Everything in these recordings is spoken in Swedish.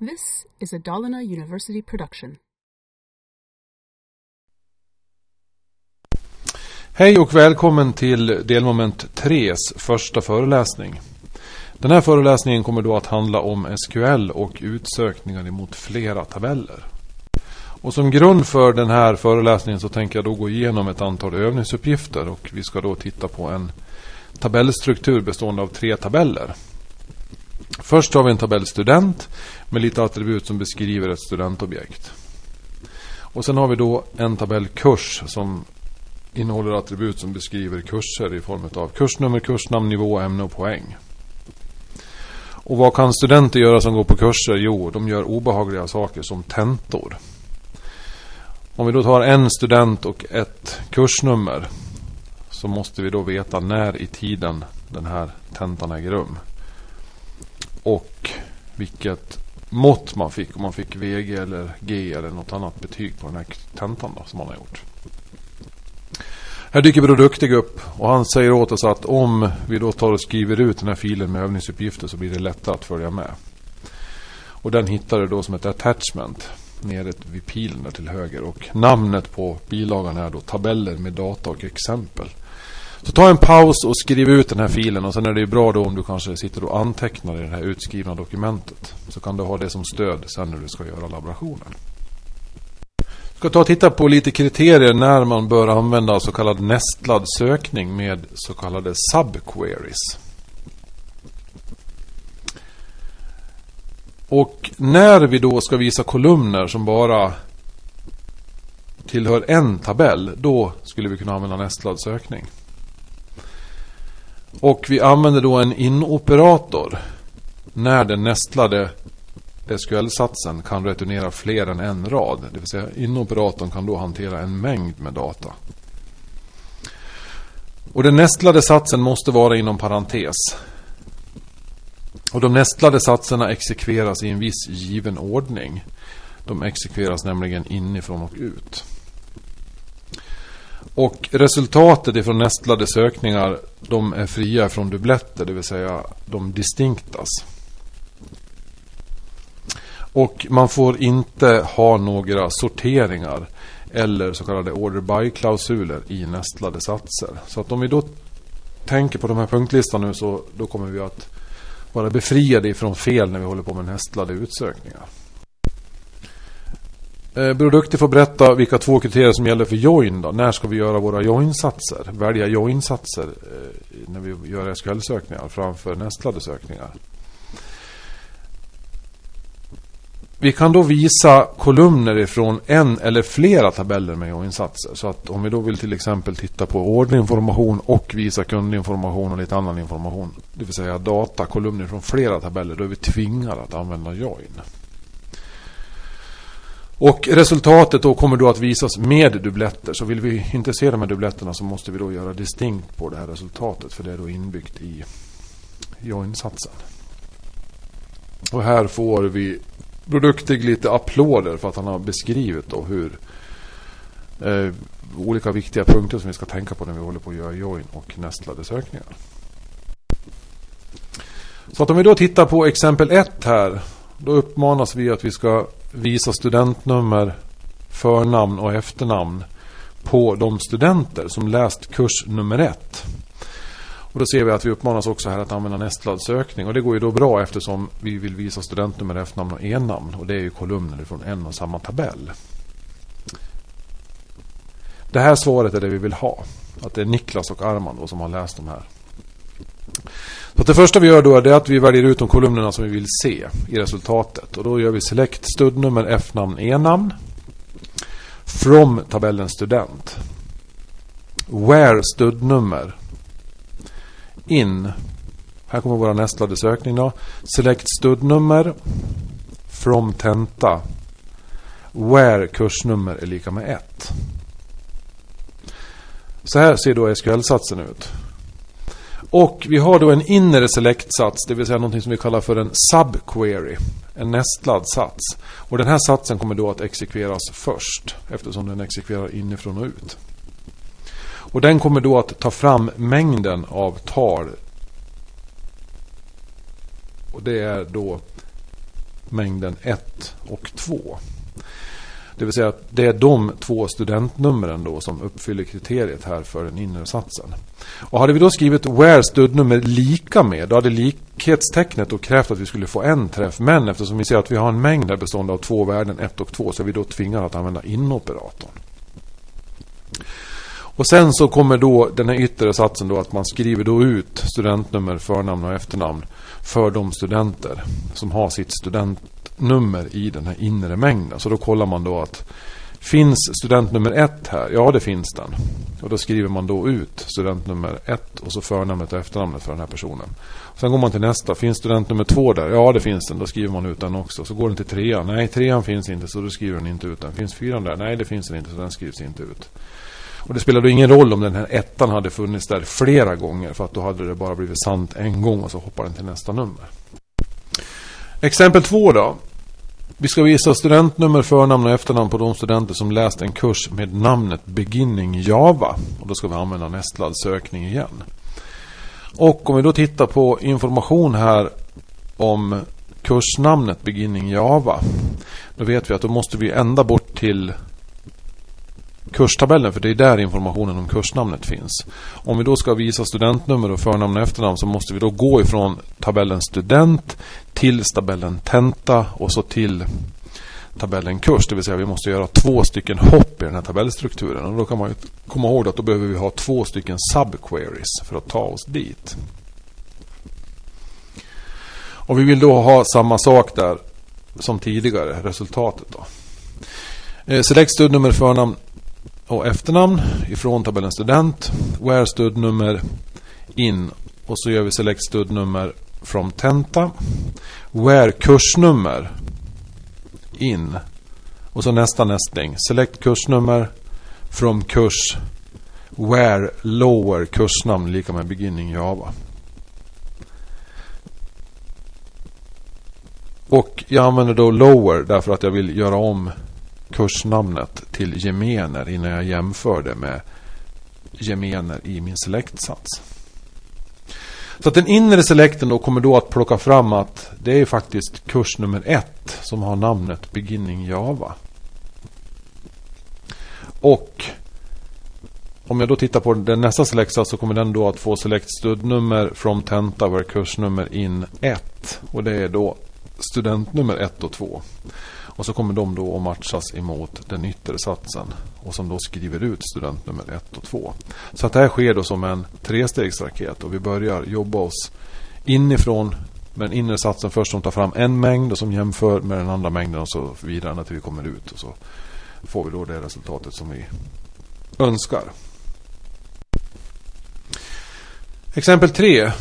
This is a Dalarna University production. Hej och välkommen till delmoment 3s första föreläsning. Den här föreläsningen kommer då att handla om SQL och utsökningar mot flera tabeller. Och som grund för den här föreläsningen så tänker jag då gå igenom ett antal övningsuppgifter och vi ska då titta på en tabellstruktur bestående av tre tabeller. Först har vi en tabell student med lite attribut som beskriver ett studentobjekt. Och sen har vi då en tabell kurs som innehåller attribut som beskriver kurser i form av kursnummer, kursnamn, nivå, ämne och poäng. Och vad kan studenter göra som går på kurser? Jo, de gör obehagliga saker som tentor. Om vi då tar en student och ett kursnummer så måste vi då veta när i tiden den här tentan äger rum. Och vilket mått man fick. Om man fick VG eller G eller något annat betyg på den här tentan då, som man har gjort. Här dyker Bror Duktig upp och han säger åt oss att om vi då tar och skriver ut den här filen med övningsuppgifter så blir det lättare att följa med. Och den hittar du då som ett attachment nere vid pilen där till höger. Och namnet på bilagan är då tabeller med data och exempel. Så ta en paus och skriv ut den här filen och sen är det ju bra då om du kanske sitter och antecknar i det här utskrivna dokumentet. Så kan du ha det som stöd sen när du ska göra laborationen. Jag ska ta och titta på lite kriterier när man bör använda så kallad nästlad sökning med så kallade subqueries. Och när vi då ska visa kolumner som bara tillhör en tabell, då skulle vi kunna använda nästlad sökning. Och vi använder då en inoperator när den nästlade SQL-satsen kan returnera fler än en rad. Det vill säga inoperatorn kan då hantera en mängd med data. Och den nästlade satsen måste vara inom parentes. Och de nästlade satserna exekveras i en viss given ordning. De exekveras nämligen inifrån och ut. Och resultatet ifrån nästlade sökningar de är fria från dubbletter, det vill säga de distinktas. Och man får inte ha några sorteringar eller så kallade order by-klausuler i nästlade satser. Så att om vi då tänker på de här punktlistan nu så då kommer vi att vara befriade ifrån fel när vi håller på med nästlade utsökningar. Eh, Duktig får berätta vilka två kriterier som gäller för join. Då. När ska vi göra våra joinsatser? Välja joinsatser eh, när vi gör SQL-sökningar framför nästlade sökningar. Vi kan då visa kolumner ifrån en eller flera tabeller med joinsatser. Så att om vi då vill till exempel titta på orderinformation och visa kundinformation och lite annan information. Det vill säga data, kolumner från flera tabeller. Då är vi tvingade att använda join. Och resultatet då kommer då att visas med dubbletter. Så vill vi inte se de här dubbletterna så måste vi då göra distinkt på det här resultatet. För det är då inbyggt i join-satsen. Och här får vi Produktig lite applåder för att han har beskrivit då hur eh, olika viktiga punkter som vi ska tänka på när vi håller på att göra join och nästlade sökningar. Så att om vi då tittar på exempel 1 här. Då uppmanas vi att vi ska visa studentnummer, förnamn och efternamn på de studenter som läst kurs nummer 1. Och då ser vi att vi uppmanas också här att använda nästlad sökning. Och det går ju då bra eftersom vi vill visa studentnummer, efternamn och e-namn. Och det är ju kolumner från en och samma tabell. Det här svaret är det vi vill ha. Att det är Niklas och Arman då som har läst de här. Så det första vi gör då är att vi väljer ut de kolumnerna som vi vill se i resultatet. Och då gör vi select studnummer, f-namn, e-namn. From tabellen student. Where studnummer in. Här kommer vår nästlade sökning då. Select studnummer. From tenta. Where kursnummer är lika med 1. Så här ser då SQL-satsen ut. Och vi har då en inre select-sats, det vill säga något som vi kallar för en subquery. En nästlad sats. Och den här satsen kommer då att exekveras först, eftersom den exekverar inifrån och ut. Och den kommer då att ta fram mängden av tal. Och det är då mängden 1 och 2. Det vill säga att det är de två studentnumren då som uppfyller kriteriet här för den inre satsen. Och hade vi då skrivit where studnummer lika med, då hade likhetstecknet då krävt att vi skulle få en träff. Men eftersom vi ser att vi har en mängd här bestående av två värden, 1 och 2, så är vi då tvingade att använda inoperatorn. Och sen så kommer då den här yttre satsen då att man skriver då ut studentnummer, förnamn och efternamn för de studenter som har sitt studentnummer i den här inre mängden. Så då kollar man då att finns studentnummer 1 här? Ja, det finns den. Och då skriver man då ut studentnummer 1 och så förnamnet och efternamnet för den här personen. Sen går man till nästa. Finns studentnummer 2 där? Ja, det finns den. Då skriver man ut den också. Så går den till trean. Nej, trean finns inte, så då skriver den inte ut den. Finns fyran där? Nej, det finns den inte, så den skrivs inte ut. Och det spelar då ingen roll om den här ettan hade funnits där flera gånger. För att då hade det bara blivit sant en gång och så hoppar den till nästa nummer. Exempel två då. Vi ska visa studentnummer, förnamn och efternamn på de studenter som läst en kurs med namnet Beginning Java. Och då ska vi använda nästlad sökning igen. Och om vi då tittar på information här om kursnamnet Beginning Java. Då vet vi att då måste vi ända bort till kurstabellen för det är där informationen om kursnamnet finns. Om vi då ska visa studentnummer och förnamn och efternamn så måste vi då gå ifrån tabellen student till tabellen tenta och så till tabellen kurs. Det vill säga vi måste göra två stycken hopp i den här tabellstrukturen. Och då kan man komma ihåg att då behöver vi ha två stycken subqueries för att ta oss dit. Och vi vill då ha samma sak där som tidigare, resultatet då. Eh, select studnummer, förnamn, och efternamn ifrån tabellen student. Where studnummer in och så gör vi select studnummer from tenta. Where kursnummer in och så nästa nästling. Select kursnummer from kurs where lower kursnamn lika med beginning Java. Och jag använder då lower därför att jag vill göra om kursnamnet till gemener innan jag jämför det med gemener i min selektsats. Så att den inre selekten då kommer då att plocka fram att det är faktiskt kurs nummer ett som har namnet Beginning Java. Och om jag då tittar på den nästa selektsats så kommer den då att få select studnummer from tenta where kursnummer in 1. Och det är då studentnummer 1 och 2. Och så kommer de då att matchas emot den yttre satsen. Och som då skriver ut student nummer 1 och 2. Så att det här sker då som en trestegsraket. Och vi börjar jobba oss inifrån med den inre satsen först som tar fram en mängd och som jämför med den andra mängden och så vidare när vi kommer ut. Och så får vi då det resultatet som vi önskar. Exempel 3.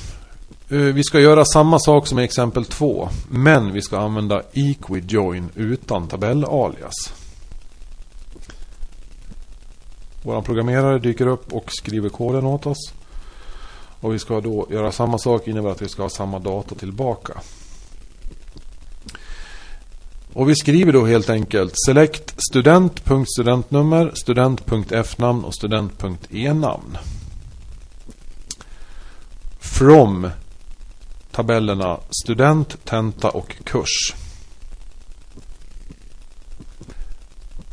Eh, vi ska göra samma sak som i exempel 2. Men vi ska använda equijoin utan tabellalias. Vår programmerare dyker upp och skriver koden åt oss. Och vi ska då göra samma sak innebär att vi ska ha samma data tillbaka. Och vi skriver då helt enkelt select student.studentnummer, student.fnamn och student.enamn. From tabellerna student, tenta och kurs.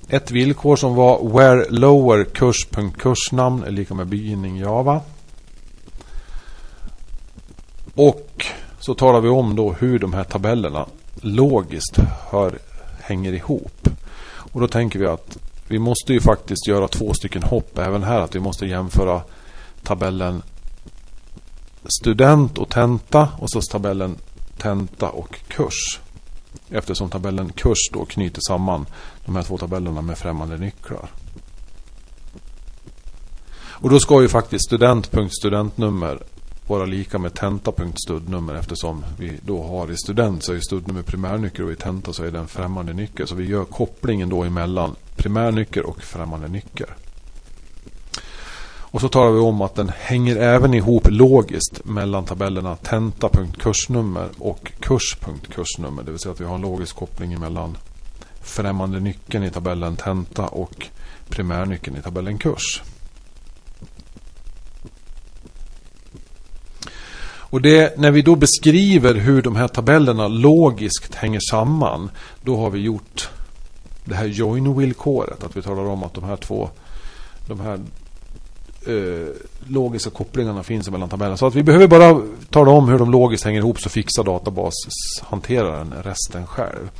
Ett villkor som var where lower kurs.kursnamn är lika med begynning Java. Och så talar vi om då hur de här tabellerna logiskt hör, hänger ihop. Och då tänker vi att vi måste ju faktiskt göra två stycken hopp även här. Att vi måste jämföra tabellen student och tenta och så tabellen tenta och kurs. Eftersom tabellen kurs då knyter samman de här två tabellerna med främmande nycklar. Och då ska ju faktiskt student.studentnummer vara lika med tenta.studnummer eftersom vi då har i student så är studnummer primärnyckel och i tenta så är det en främmande nyckel. Så vi gör kopplingen då emellan primärnyckel och främmande nyckel. Och så talar vi om att den hänger även ihop logiskt mellan tabellerna tenta.kursnummer och kurs.kursnummer. Det vill säga att vi har en logisk koppling mellan främmande nyckeln i tabellen tenta och primärnyckeln i tabellen kurs. Och det, när vi då beskriver hur de här tabellerna logiskt hänger samman. Då har vi gjort det här join-villkoret. Att vi talar om att de här två de här eh, logiska kopplingarna finns mellan tabellerna. Så att vi behöver bara tala om hur de logiskt hänger ihop så fixar databashanteraren resten själv.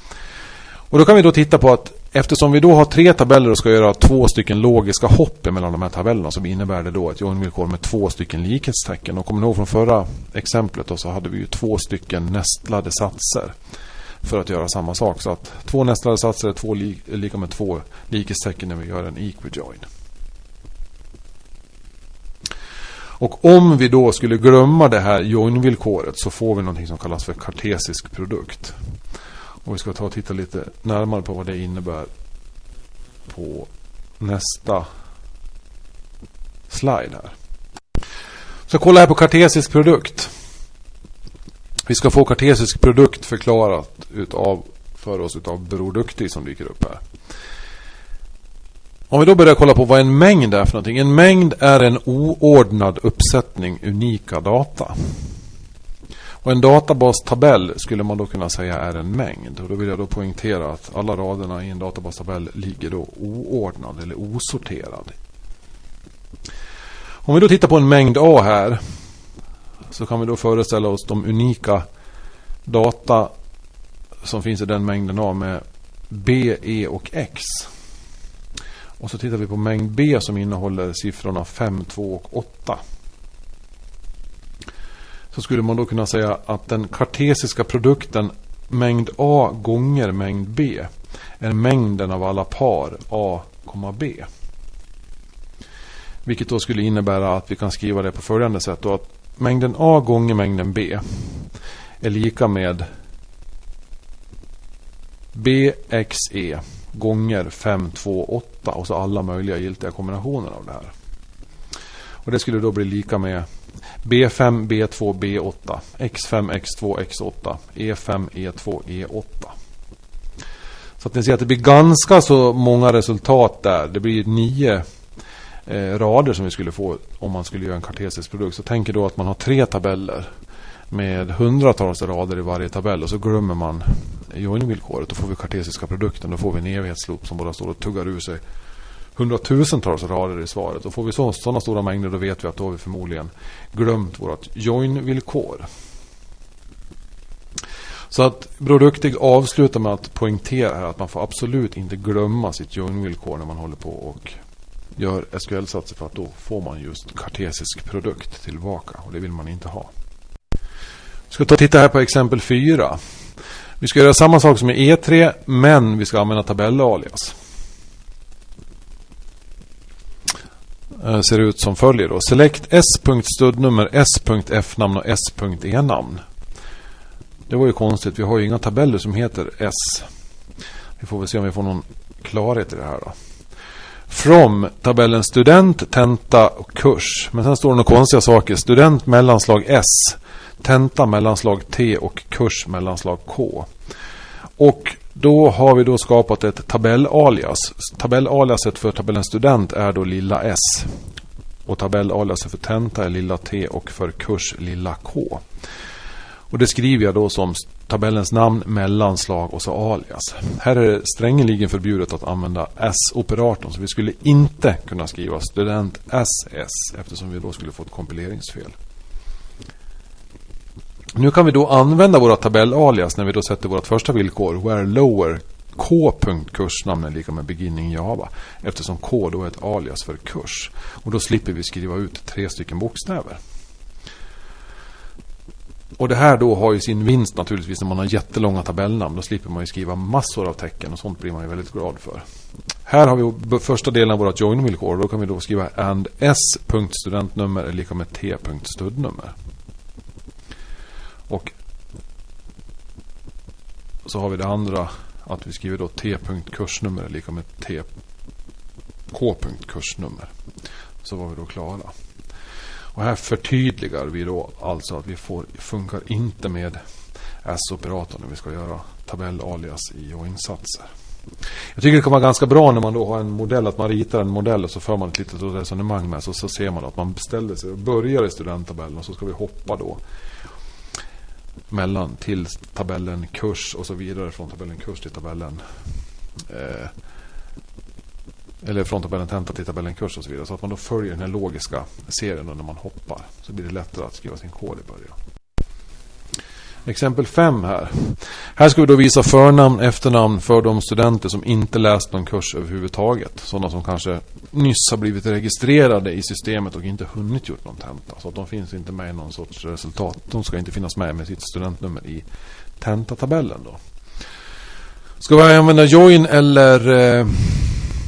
Och då kan vi då titta på att eftersom vi då har tre tabeller och ska göra två stycken logiska hopp mellan de här tabellerna så innebär det då ett joinvillkor med två stycken likhetstecken. Och kommer ni ihåg från förra exemplet då så hade vi ju två stycken nästlade satser för att göra samma sak. Så att två nästlade satser är två li lika med två likhetstecken när vi gör en equijoin. Och om vi då skulle glömma det här join-villkoret så får vi någonting som kallas för kartesisk produkt. Och vi ska ta och titta lite närmare på vad det innebär på nästa slide här. Så kolla här på kartesisk produkt. Vi ska få kartesisk produkt förklarat utav, för oss av Bror Duktig som dyker upp här. Om vi då börjar kolla på vad en mängd är för någonting. En mängd är en oordnad uppsättning unika data. Och en databastabell skulle man då kunna säga är en mängd. Och då vill jag då poängtera att alla raderna i en databastabell ligger då oordnad eller osorterad. Om vi då tittar på en mängd A här så kan vi då föreställa oss de unika data som finns i den mängden A med B, E och X. Och så tittar vi på mängd B som innehåller siffrorna 5, 2 och 8. Så skulle man då kunna säga att den kartesiska produkten mängd A gånger mängd B är mängden av alla par A, B. Vilket då skulle innebära att vi kan skriva det på följande sätt. Då att mängden A gånger mängden B är lika med BXE gånger 5, 2, 8 och så alla möjliga giltiga kombinationer av det här. Och det skulle då bli lika med B5, B2, B8, X5, X2, X8, E5, E2, E8. Så att ni ser att det blir ganska så många resultat där. Det blir nio eh, rader som vi skulle få om man skulle göra en kartesisk produkt. Så tänk då att man har tre tabeller med hundratals rader i varje tabell och så glömmer man join-villkoret. Då får vi kartesiska produkten. Då får vi en evighetsloop som bara står och tuggar ur sig hundratusentals rader i svaret. Och får vi sådana stora mängder då vet vi att då har vi förmodligen glömt vårt join-villkor. Så att Broduktig avslutar med att poängtera att man får absolut inte glömma sitt join-villkor när man håller på och gör SQL-satser för att då får man just kartesisk produkt tillbaka och det vill man inte ha. Vi ska ta och titta här på exempel 4. Vi ska göra samma sak som i E3 men vi ska använda tabellalias. Eh, ser ut som följer då. Select s.studnummer, s.f-namn och s.e-namn. Det var ju konstigt. Vi har ju inga tabeller som heter s. Vi får väl se om vi får någon klarhet i det här då. From tabellen student, tenta och kurs. Men sen står det några konstiga saker. Student mellanslag S tenta mellanslag T och kurs mellanslag K. Och då har vi då skapat ett tabellalias. Tabellaliaset för tabellen student är då lilla s. Och tabellaliaset för tenta är lilla t och för kurs lilla k. Och det skriver jag då som tabellens namn, mellanslag och så alias. Här är det strängeligen förbjudet att använda S-operatorn. Så vi skulle inte kunna skriva student SS eftersom vi då skulle få ett kompileringsfel. Nu kan vi då använda våra tabellalias när vi då sätter vårt första villkor. Where lower k.kursnamn är lika med beginning Java. Eftersom k då är ett alias för kurs. Och då slipper vi skriva ut tre stycken bokstäver. Och det här då har ju sin vinst naturligtvis när man har jättelånga tabellnamn. Då slipper man ju skriva massor av tecken och sånt blir man ju väldigt glad för. Här har vi första delen av vårt join-villkor. Då kan vi då skriva and s.studentnummer är lika med t.studnummer. Och så har vi det andra att vi skriver då t.kursnummer är lika med k.kursnummer. Så var vi då klara. Och här förtydligar vi då alltså att vi får, funkar inte med S-operatorn när vi ska göra tabellalias i och insatser. Jag tycker det kan vara ganska bra när man då har en modell, att man ritar en modell och så för man ett litet resonemang med så, så ser man att man beställer sig och börjar i studenttabellen och så ska vi hoppa då mellan till tabellen kurs och så vidare från tabellen kurs till tabellen eh, eller från tabellen tenta till tabellen kurs och så vidare. Så att man då följer den här logiska serien när man hoppar. Så blir det lättare att skriva sin kod i början. Exempel 5 här. Här ska vi då visa förnamn, efternamn för de studenter som inte läst någon kurs överhuvudtaget. Sådana som kanske nyss har blivit registrerade i systemet och inte hunnit gjort någon tenta. Så att de finns inte med i någon sorts resultat. De ska inte finnas med med sitt studentnummer i tentatabellen då. Ska vi använda join eller eh,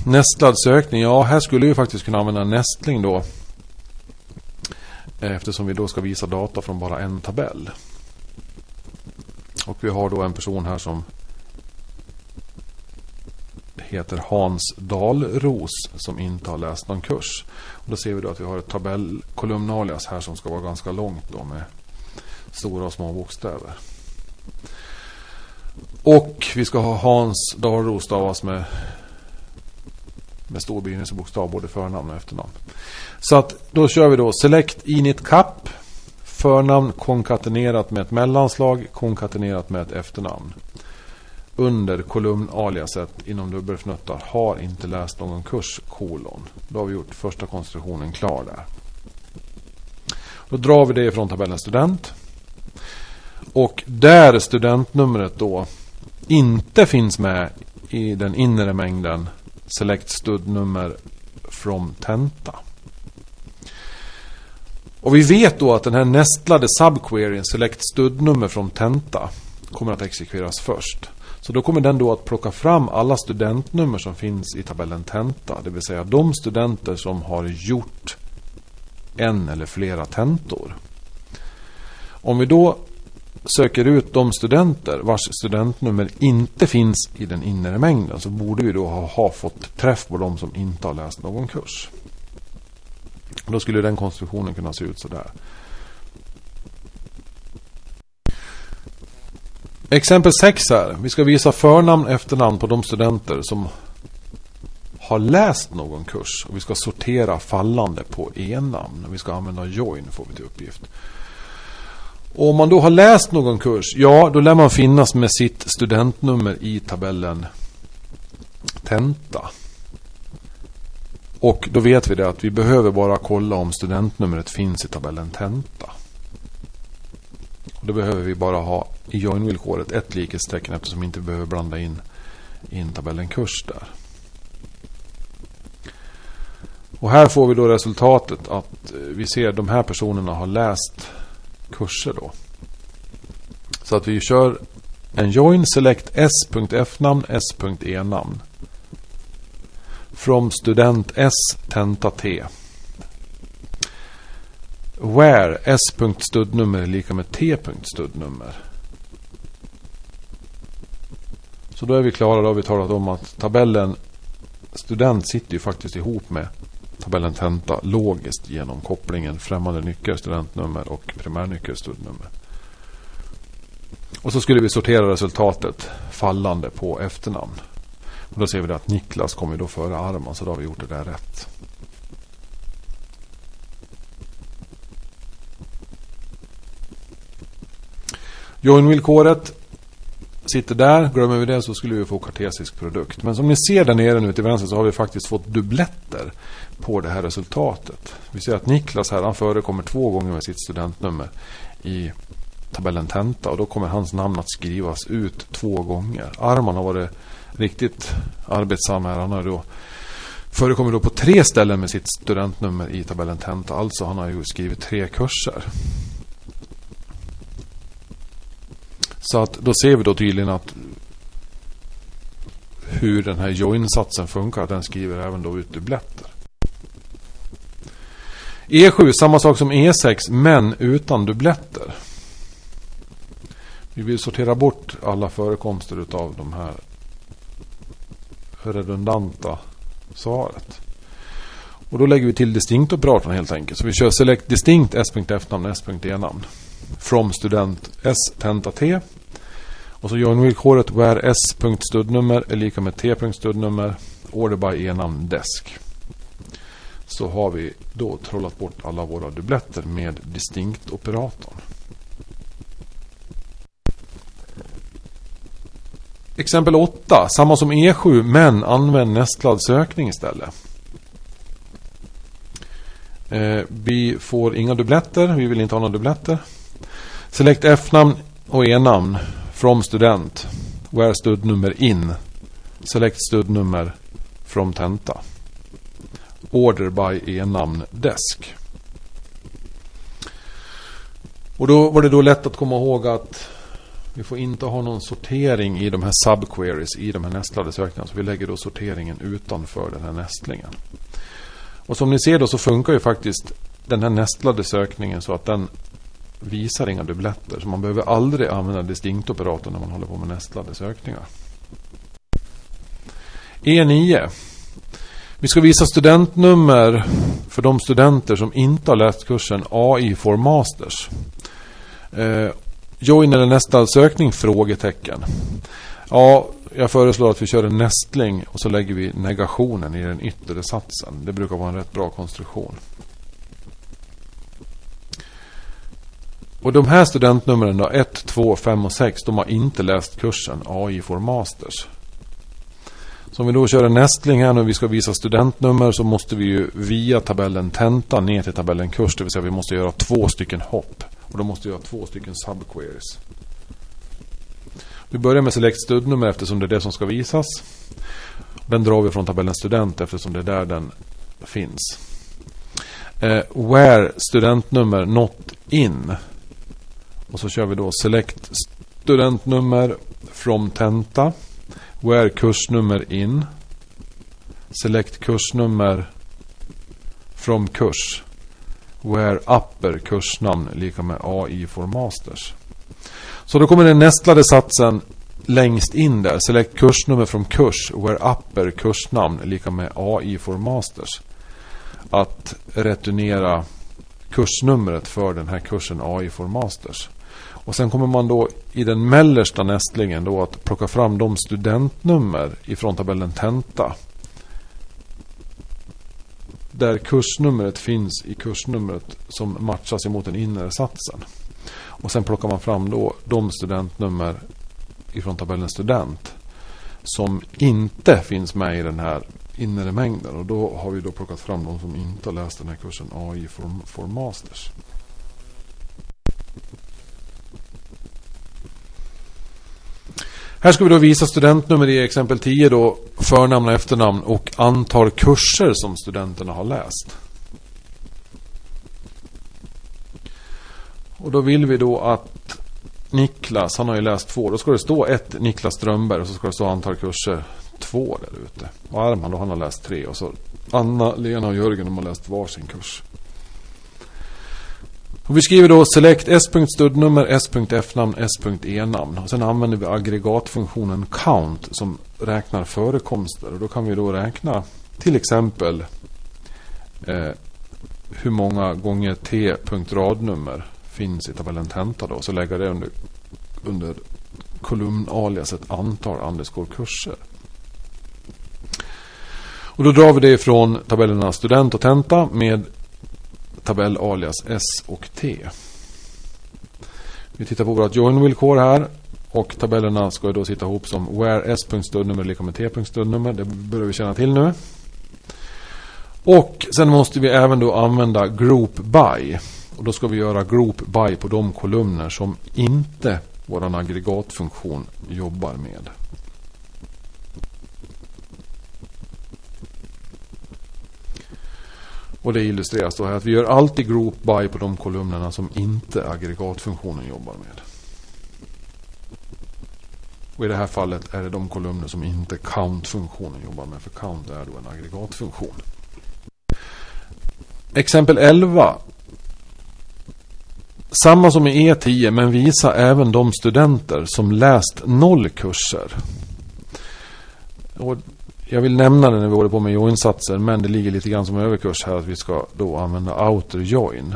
nästlad sökning? Ja, här skulle vi faktiskt kunna använda nästling då. Eftersom vi då ska visa data från bara en tabell. Och vi har då en person här som heter Hans Dalros som inte har läst någon kurs. Och då ser vi då att vi har ett tabellkolumnalias här som ska vara ganska långt då med stora och små bokstäver. Och vi ska ha Hans Dalros stavas med, med stor begynnelsebokstav både förnamn och efternamn. Så att då kör vi då select init cap Förnamn konkatenerat med ett mellanslag konkatenerat med ett efternamn. Under kolumn aliaset inom dubbelfnuttar har inte läst någon kurs kolon. Då har vi gjort första konstruktionen klar där. Då drar vi det ifrån tabellen student. Och där studentnumret då inte finns med i den inre mängden select studnummer from tenta. Och vi vet då att den här nästlade subqueryn select studnummer från tenta kommer att exekveras först. Så då kommer den då att plocka fram alla studentnummer som finns i tabellen tenta. Det vill säga de studenter som har gjort en eller flera tentor. Om vi då söker ut de studenter vars studentnummer inte finns i den inre mängden så borde vi då ha, ha fått träff på de som inte har läst någon kurs. Då skulle den konstruktionen kunna se ut sådär. Exempel 6 här. Vi ska visa förnamn och efternamn på de studenter som har läst någon kurs. Och vi ska sortera fallande på e-namn. Vi ska använda join får vi till uppgift. Och om man då har läst någon kurs, ja då lär man finnas med sitt studentnummer i tabellen tenta. Och då vet vi det att vi behöver bara kolla om studentnumret finns i tabellen tenta. Och då behöver vi bara ha i join-villkoret ett likhetstecken eftersom vi inte behöver blanda in, in tabellen kurs där. Och här får vi då resultatet att eh, vi ser att de här personerna har läst kurser då. Så att vi kör en join select s.f-namn s.e-namn. From student S tenta T. Where S.studnummer är lika med T.studnummer. Så då är vi klara. Då har vi talat om att tabellen student sitter ju faktiskt ihop med tabellen tenta logiskt genom kopplingen främmande nyckel, studentnummer och primärnyckel, studnummer. Och så skulle vi sortera resultatet fallande på efternamn. Och då ser vi att Niklas kommer då före Arman så då har vi gjort det där rätt. Join-villkoret sitter där. Glömmer vi det så skulle vi få kartesisk produkt. Men som ni ser där nere nu till vänster så har vi faktiskt fått dubbletter på det här resultatet. Vi ser att Niklas här han förekommer två gånger med sitt studentnummer i tabellen tenta och då kommer hans namn att skrivas ut två gånger. Arman har varit riktigt arbetsam här. Han har då förekommer då på tre ställen med sitt studentnummer i tabellen tenta. Alltså han har ju skrivit tre kurser. Så att då ser vi då tydligen att hur den här join-satsen funkar. Den skriver även då ut dubbletter. E7, samma sak som E6 men utan dubbletter. Vi vill sortera bort alla förekomster av de här redundanta svaret. Och då lägger vi till distinktoperatorn helt enkelt. Så vi kör select distinct s.f-namn s.e-namn. From student s tenta t. Och så join-villkoret where s.studnummer är lika med t.studnummer order by e-namn desk. Så har vi då trollat bort alla våra dubbletter med distinkt-operatorn. Exempel 8. Samma som E7 men använd nästlad sökning istället. Eh, vi får inga dubbletter. Vi vill inte ha några dubbletter. Select F-namn och E-namn from student. Where studnummer in. Select studnummer from tenta. Order by E-namn desk. Och då var det då lätt att komma ihåg att vi får inte ha någon sortering i de här subqueries i de här nästlade sökningarna. Så vi lägger då sorteringen utanför den här nästlingen. Och som ni ser då så funkar ju faktiskt den här nästlade sökningen så att den visar inga dubbletter. Så man behöver aldrig använda distinktoperatorn när man håller på med nästlade sökningar. E9. Vi ska visa studentnummer för de studenter som inte har läst kursen AI for Masters. Eh, Join eller nästa sökning? Frågetecken. Ja, jag föreslår att vi kör en nästling och så lägger vi negationen i den yttre satsen. Det brukar vara en rätt bra konstruktion. Och de här studentnumren då, 1, 2, 5 och 6, de har inte läst kursen AI for Masters. Så om vi då kör en nästling här nu vi ska visa studentnummer så måste vi ju via tabellen tenta ner till tabellen kurs. Det vill säga vi måste göra två stycken hopp. Och då måste vi ha två stycken subqueries. Vi börjar med select studnummer eftersom det är det som ska visas. Den drar vi från tabellen student eftersom det är där den finns. Eh, where studentnummer not in. Och så kör vi då select studentnummer from tenta. Where kursnummer in. Select kursnummer from kurs. Where upper kursnamn lika med AI for masters. Så då kommer den nästlade satsen längst in där. Select kursnummer från kurs. Where upper kursnamn lika med AI for masters. Att returnera kursnumret för den här kursen AI for masters. Och sen kommer man då i den mellersta nästlingen då att plocka fram de studentnummer ifrån tabellen tenta. Där kursnumret finns i kursnumret som matchas emot den inre satsen. Och sen plockar man fram då de studentnummer ifrån tabellen student. Som inte finns med i den här inre mängden. Och då har vi då plockat fram de som inte har läst den här kursen AI for, for Masters. Här ska vi då visa studentnummer i exempel 10 då förnamn och efternamn och antal kurser som studenterna har läst. Och då vill vi då att Niklas, han har ju läst två. Då ska det stå ett Niklas Strömberg och så ska det stå antal kurser två där ute. Och Arman då, han har läst tre. Och så Anna, Lena och Jörgen de har läst varsin kurs. Och vi skriver då select s.studnummer, s.f-namn, s.e-namn. Och sen använder vi aggregatfunktionen count som räknar förekomster. Och då kan vi då räkna till exempel eh, hur många gånger t.radnummer finns i tabellen tenta då. Så lägger det under, under kolumnaliaset antal underscore kurser. Och då drar vi det ifrån tabellerna student och tenta med Tabell alias S och T. Vi tittar på vårt join-villkor här. Och tabellerna ska då sitta ihop som where s.studnummer lika med t.stödnummer. Det börjar vi känna till nu. Och sen måste vi även då använda group by. Och då ska vi göra group by på de kolumner som inte vår aggregatfunktion jobbar med. Och det illustreras då här att vi gör alltid group by på de kolumnerna som inte aggregatfunktionen jobbar med. Och i det här fallet är det de kolumner som inte count-funktionen jobbar med. För count är då en aggregatfunktion. Exempel 11 samma som i E10 men visa även de studenter som läst noll kurser. Och jag vill nämna det när vi håller på med join-satser men det ligger lite grann som överkurs här att vi ska då använda outer join.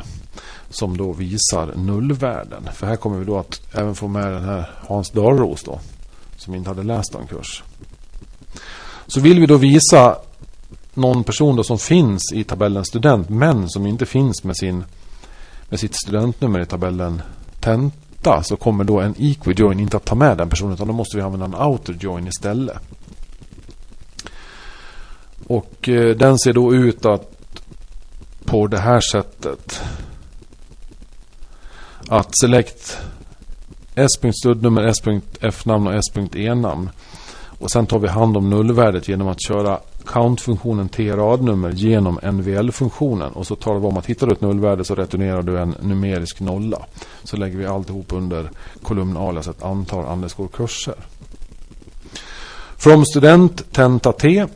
som då visar nullvärden. För här kommer vi då att även få med den här Hans Dahlros då. Som inte hade läst en kurs. Så vill vi då visa någon person då som finns i tabellen student men som inte finns med, sin, med sitt studentnummer i tabellen tenta så kommer då en equijoin inte att ta med den personen utan då måste vi använda en outer join istället. Och eh, den ser då ut att på det här sättet att select s.studnummer, s.f-namn och s.e-namn. Och sen tar vi hand om nullvärdet genom att köra count-funktionen t-radnummer genom NVL-funktionen. Och så talar vi om att hittar du ett nullvärde så returnerar du en numerisk nolla. Så lägger vi alltihop under kolumn alias alltså ett antal underscore kurser. From student tenta t.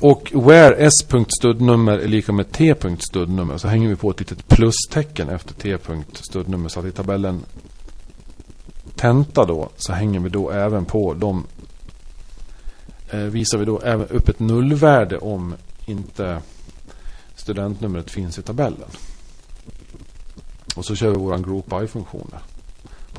Och where s.studnummer är lika med t.studnummer så hänger vi på ett litet plustecken efter t.studnummer. Så att i tabellen tenta då så hänger vi då även på de eh, visar vi då även upp ett nullvärde om inte studentnumret finns i tabellen. Och så kör vi våran group by-funktion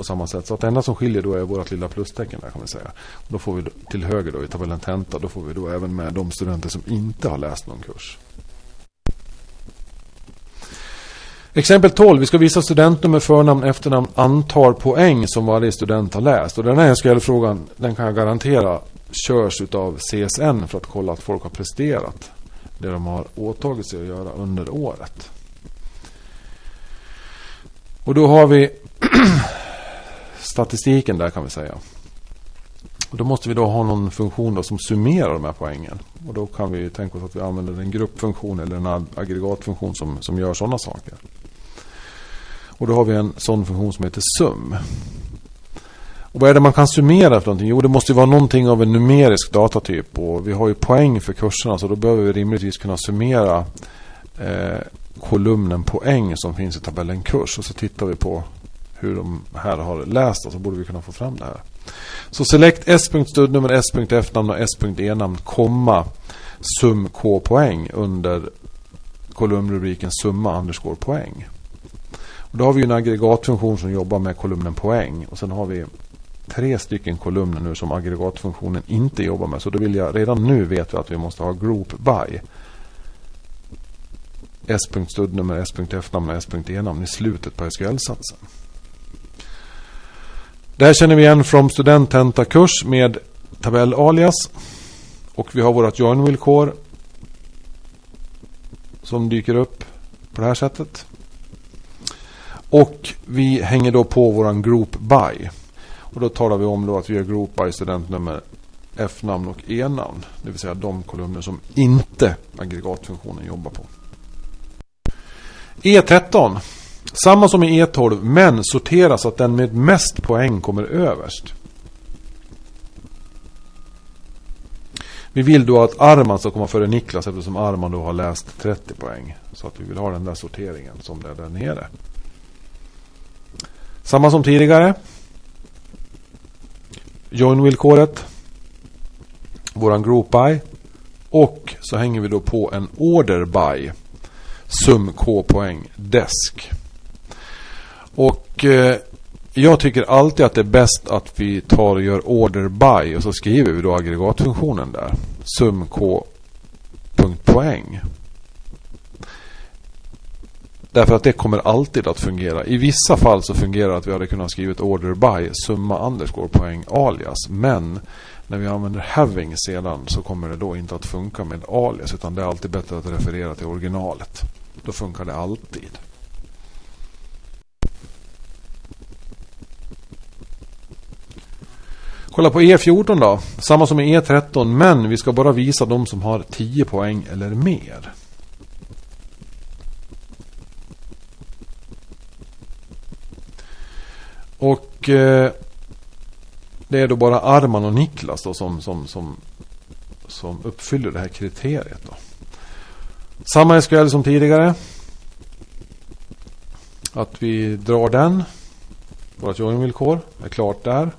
på samma sätt. Så att det enda som skiljer då är vårt lilla plustecken där kan man säga. Då får vi till höger då i tabellen tenta. Då får vi då även med de studenter som inte har läst någon kurs. Exempel 12. Vi ska visa studentnummer, förnamn, efternamn, antal poäng som varje student har läst. Och den här SKL-frågan den kan jag garantera körs av CSN för att kolla att folk har presterat det de har åtagit sig att göra under året. Och då har vi statistiken där kan vi säga. Och då måste vi då ha någon funktion då som summerar de här poängen. Och då kan vi tänka oss att vi använder en gruppfunktion eller en aggregatfunktion som, som gör sådana saker. Och då har vi en sån funktion som heter sum. Och vad är det man kan summera för någonting? Jo, det måste vara någonting av en numerisk datatyp. Och vi har ju poäng för kurserna så då behöver vi rimligtvis kunna summera eh, kolumnen poäng som finns i tabellen kurs. Och så tittar vi på hur de här har läst och så borde vi kunna få fram det här. Så select s.studnummer, s.f-namn och s.e-namn, komma sum k poäng under kolumnrubriken summa underscore poäng. Och då har vi en aggregatfunktion som jobbar med kolumnen poäng och sen har vi tre stycken kolumner nu som aggregatfunktionen inte jobbar med. Så då vill jag redan nu vet vi att vi måste ha group by s.studnummer, s.f-namn och s.e-namn i slutet på SQL-satsen. Det här känner vi igen från studententakurs med tabellalias. Och vi har vårt join-villkor som dyker upp på det här sättet. Och vi hänger då på våran group by. Och då talar vi om då att vi har group by studentnummer F-namn och E-namn. Det vill säga de kolumner som inte aggregatfunktionen jobbar på. E13 samma som i E12 men sorteras så att den med mest poäng kommer överst. Vi vill då att Arman ska komma före Niklas eftersom Arman då har läst 30 poäng. Så att vi vill ha den där sorteringen som det är där nere. Samma som tidigare. Join-villkoret. Våran group by. Och så hänger vi då på en order by. Sum K poäng desk. Och eh, jag tycker alltid att det är bäst att vi tar och gör order by och så skriver vi då aggregatfunktionen där. Sum k.poäng. Därför att det kommer alltid att fungera. I vissa fall så fungerar det att vi hade kunnat skrivit order by summa underscore poäng alias. Men när vi använder having sedan så kommer det då inte att funka med alias utan det är alltid bättre att referera till originalet. Då funkar det alltid. Kolla på E14 då. Samma som i E13 men vi ska bara visa de som har 10 poäng eller mer. Och eh, det är då bara Arman och Niklas då som, som, som, som uppfyller det här kriteriet. Då. Samma SQL som tidigare. Att vi drar den. Vårt joinvillkor är klart där.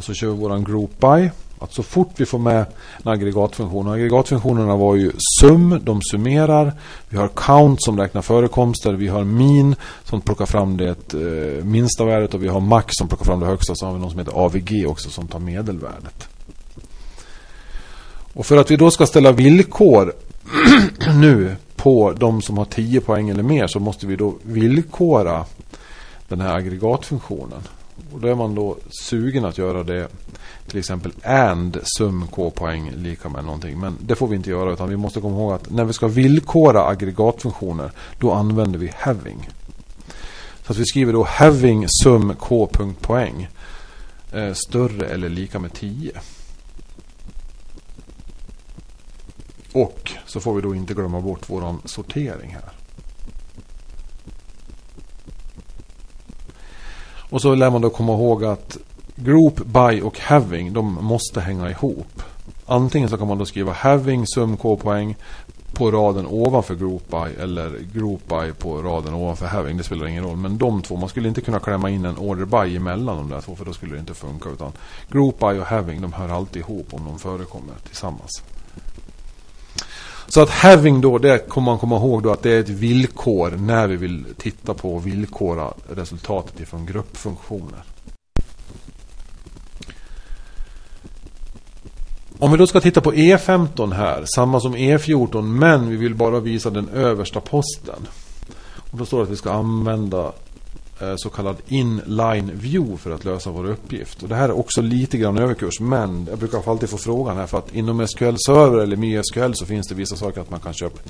Och så kör vi våran group by. Att så fort vi får med en aggregatfunktion. Och aggregatfunktionerna var ju sum, de summerar. Vi har count som räknar förekomster. Vi har min som plockar fram det eh, minsta värdet. Och vi har max som plockar fram det högsta. Så har vi någon som heter AVG också som tar medelvärdet. Och för att vi då ska ställa villkor nu på de som har 10 poäng eller mer så måste vi då villkora den här aggregatfunktionen. Och då är man då sugen att göra det till exempel and sum k poäng lika med någonting. Men det får vi inte göra utan vi måste komma ihåg att när vi ska villkora aggregatfunktioner då använder vi having. Så att vi skriver då having sum K. Poäng. eh, större eller lika med 10. Och så får vi då inte glömma bort våran sortering här. Och så lär man då komma ihåg att Group, By och Having de måste hänga ihop. Antingen så kan man då skriva Having sum K-poäng på raden ovanför Group By eller Group By på raden ovanför Having. Det spelar ingen roll. Men de två, man skulle inte kunna klämma in en Order By emellan de där två för då skulle det inte funka. Utan Group By och Having de hör alltid ihop om de förekommer tillsammans. Så att having då, det kommer man komma ihåg då att det är ett villkor när vi vill titta på och villkora resultatet ifrån gruppfunktioner. Om vi då ska titta på E15 här, samma som E14 men vi vill bara visa den översta posten. Och då står det att vi ska använda Eh, så kallad inline view för att lösa vår uppgift. Och det här är också lite grann överkurs men jag brukar alltid få frågan här för att inom SQL Server eller MySQL så finns det vissa saker att man kan köpa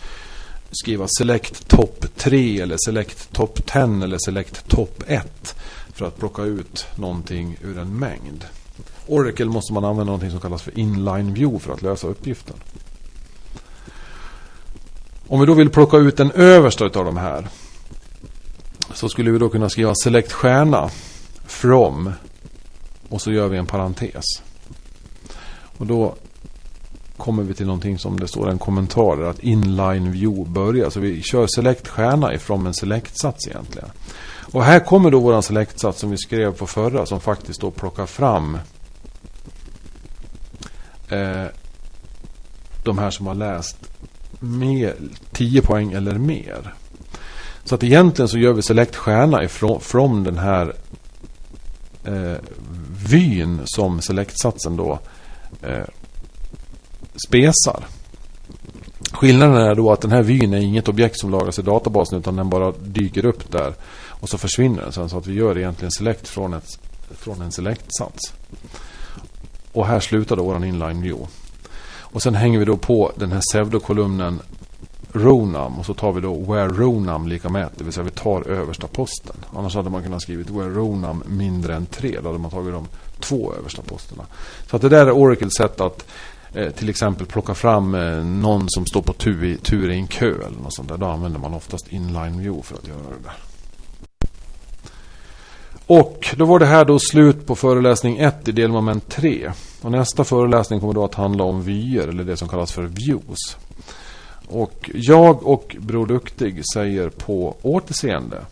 skriva select top 3 eller select top 10 eller select top 1 för att plocka ut någonting ur en mängd. Oracle måste man använda någonting som kallas för inline view för att lösa uppgiften. Om vi då vill plocka ut den översta av de här så skulle vi då kunna skriva select stjärna from och så gör vi en parentes. Och då kommer vi till någonting som det står en kommentar där att inline view börjar. Så vi kör select stjärna ifrån en select-sats egentligen. Och här kommer då våran select-sats som vi skrev på förra som faktiskt då plockar fram eh, de här som har läst mer, 10 poäng eller mer. Så att egentligen så gör vi select stjärna ifrån från den här eh, vyn som select-satsen då eh, spesar. Skillnaden är då att den här vyn är inget objekt som lagras i databasen utan den bara dyker upp där och så försvinner den sen så att vi gör egentligen select från, ett, från en select-sats. Och här slutar då vår inline view. Och sen hänger vi då på den här pseudokolumnen Ronam och så tar vi då where Ronam lika med det vill säga vi tar översta posten. Annars hade man kunnat skrivit where Ronam mindre än 3, då hade man tagit de två översta posterna. Så att det där är Oracles sätt att eh, till exempel plocka fram eh, någon som står på tur i, tur i en kö eller något sånt där. Då använder man oftast inline view för att göra det där. Och då var det här då slut på föreläsning 1 i delmoment 3. Och nästa föreläsning kommer då att handla om vyer eller det som kallas för views. Och jag och Bror Duktig säger på återseende.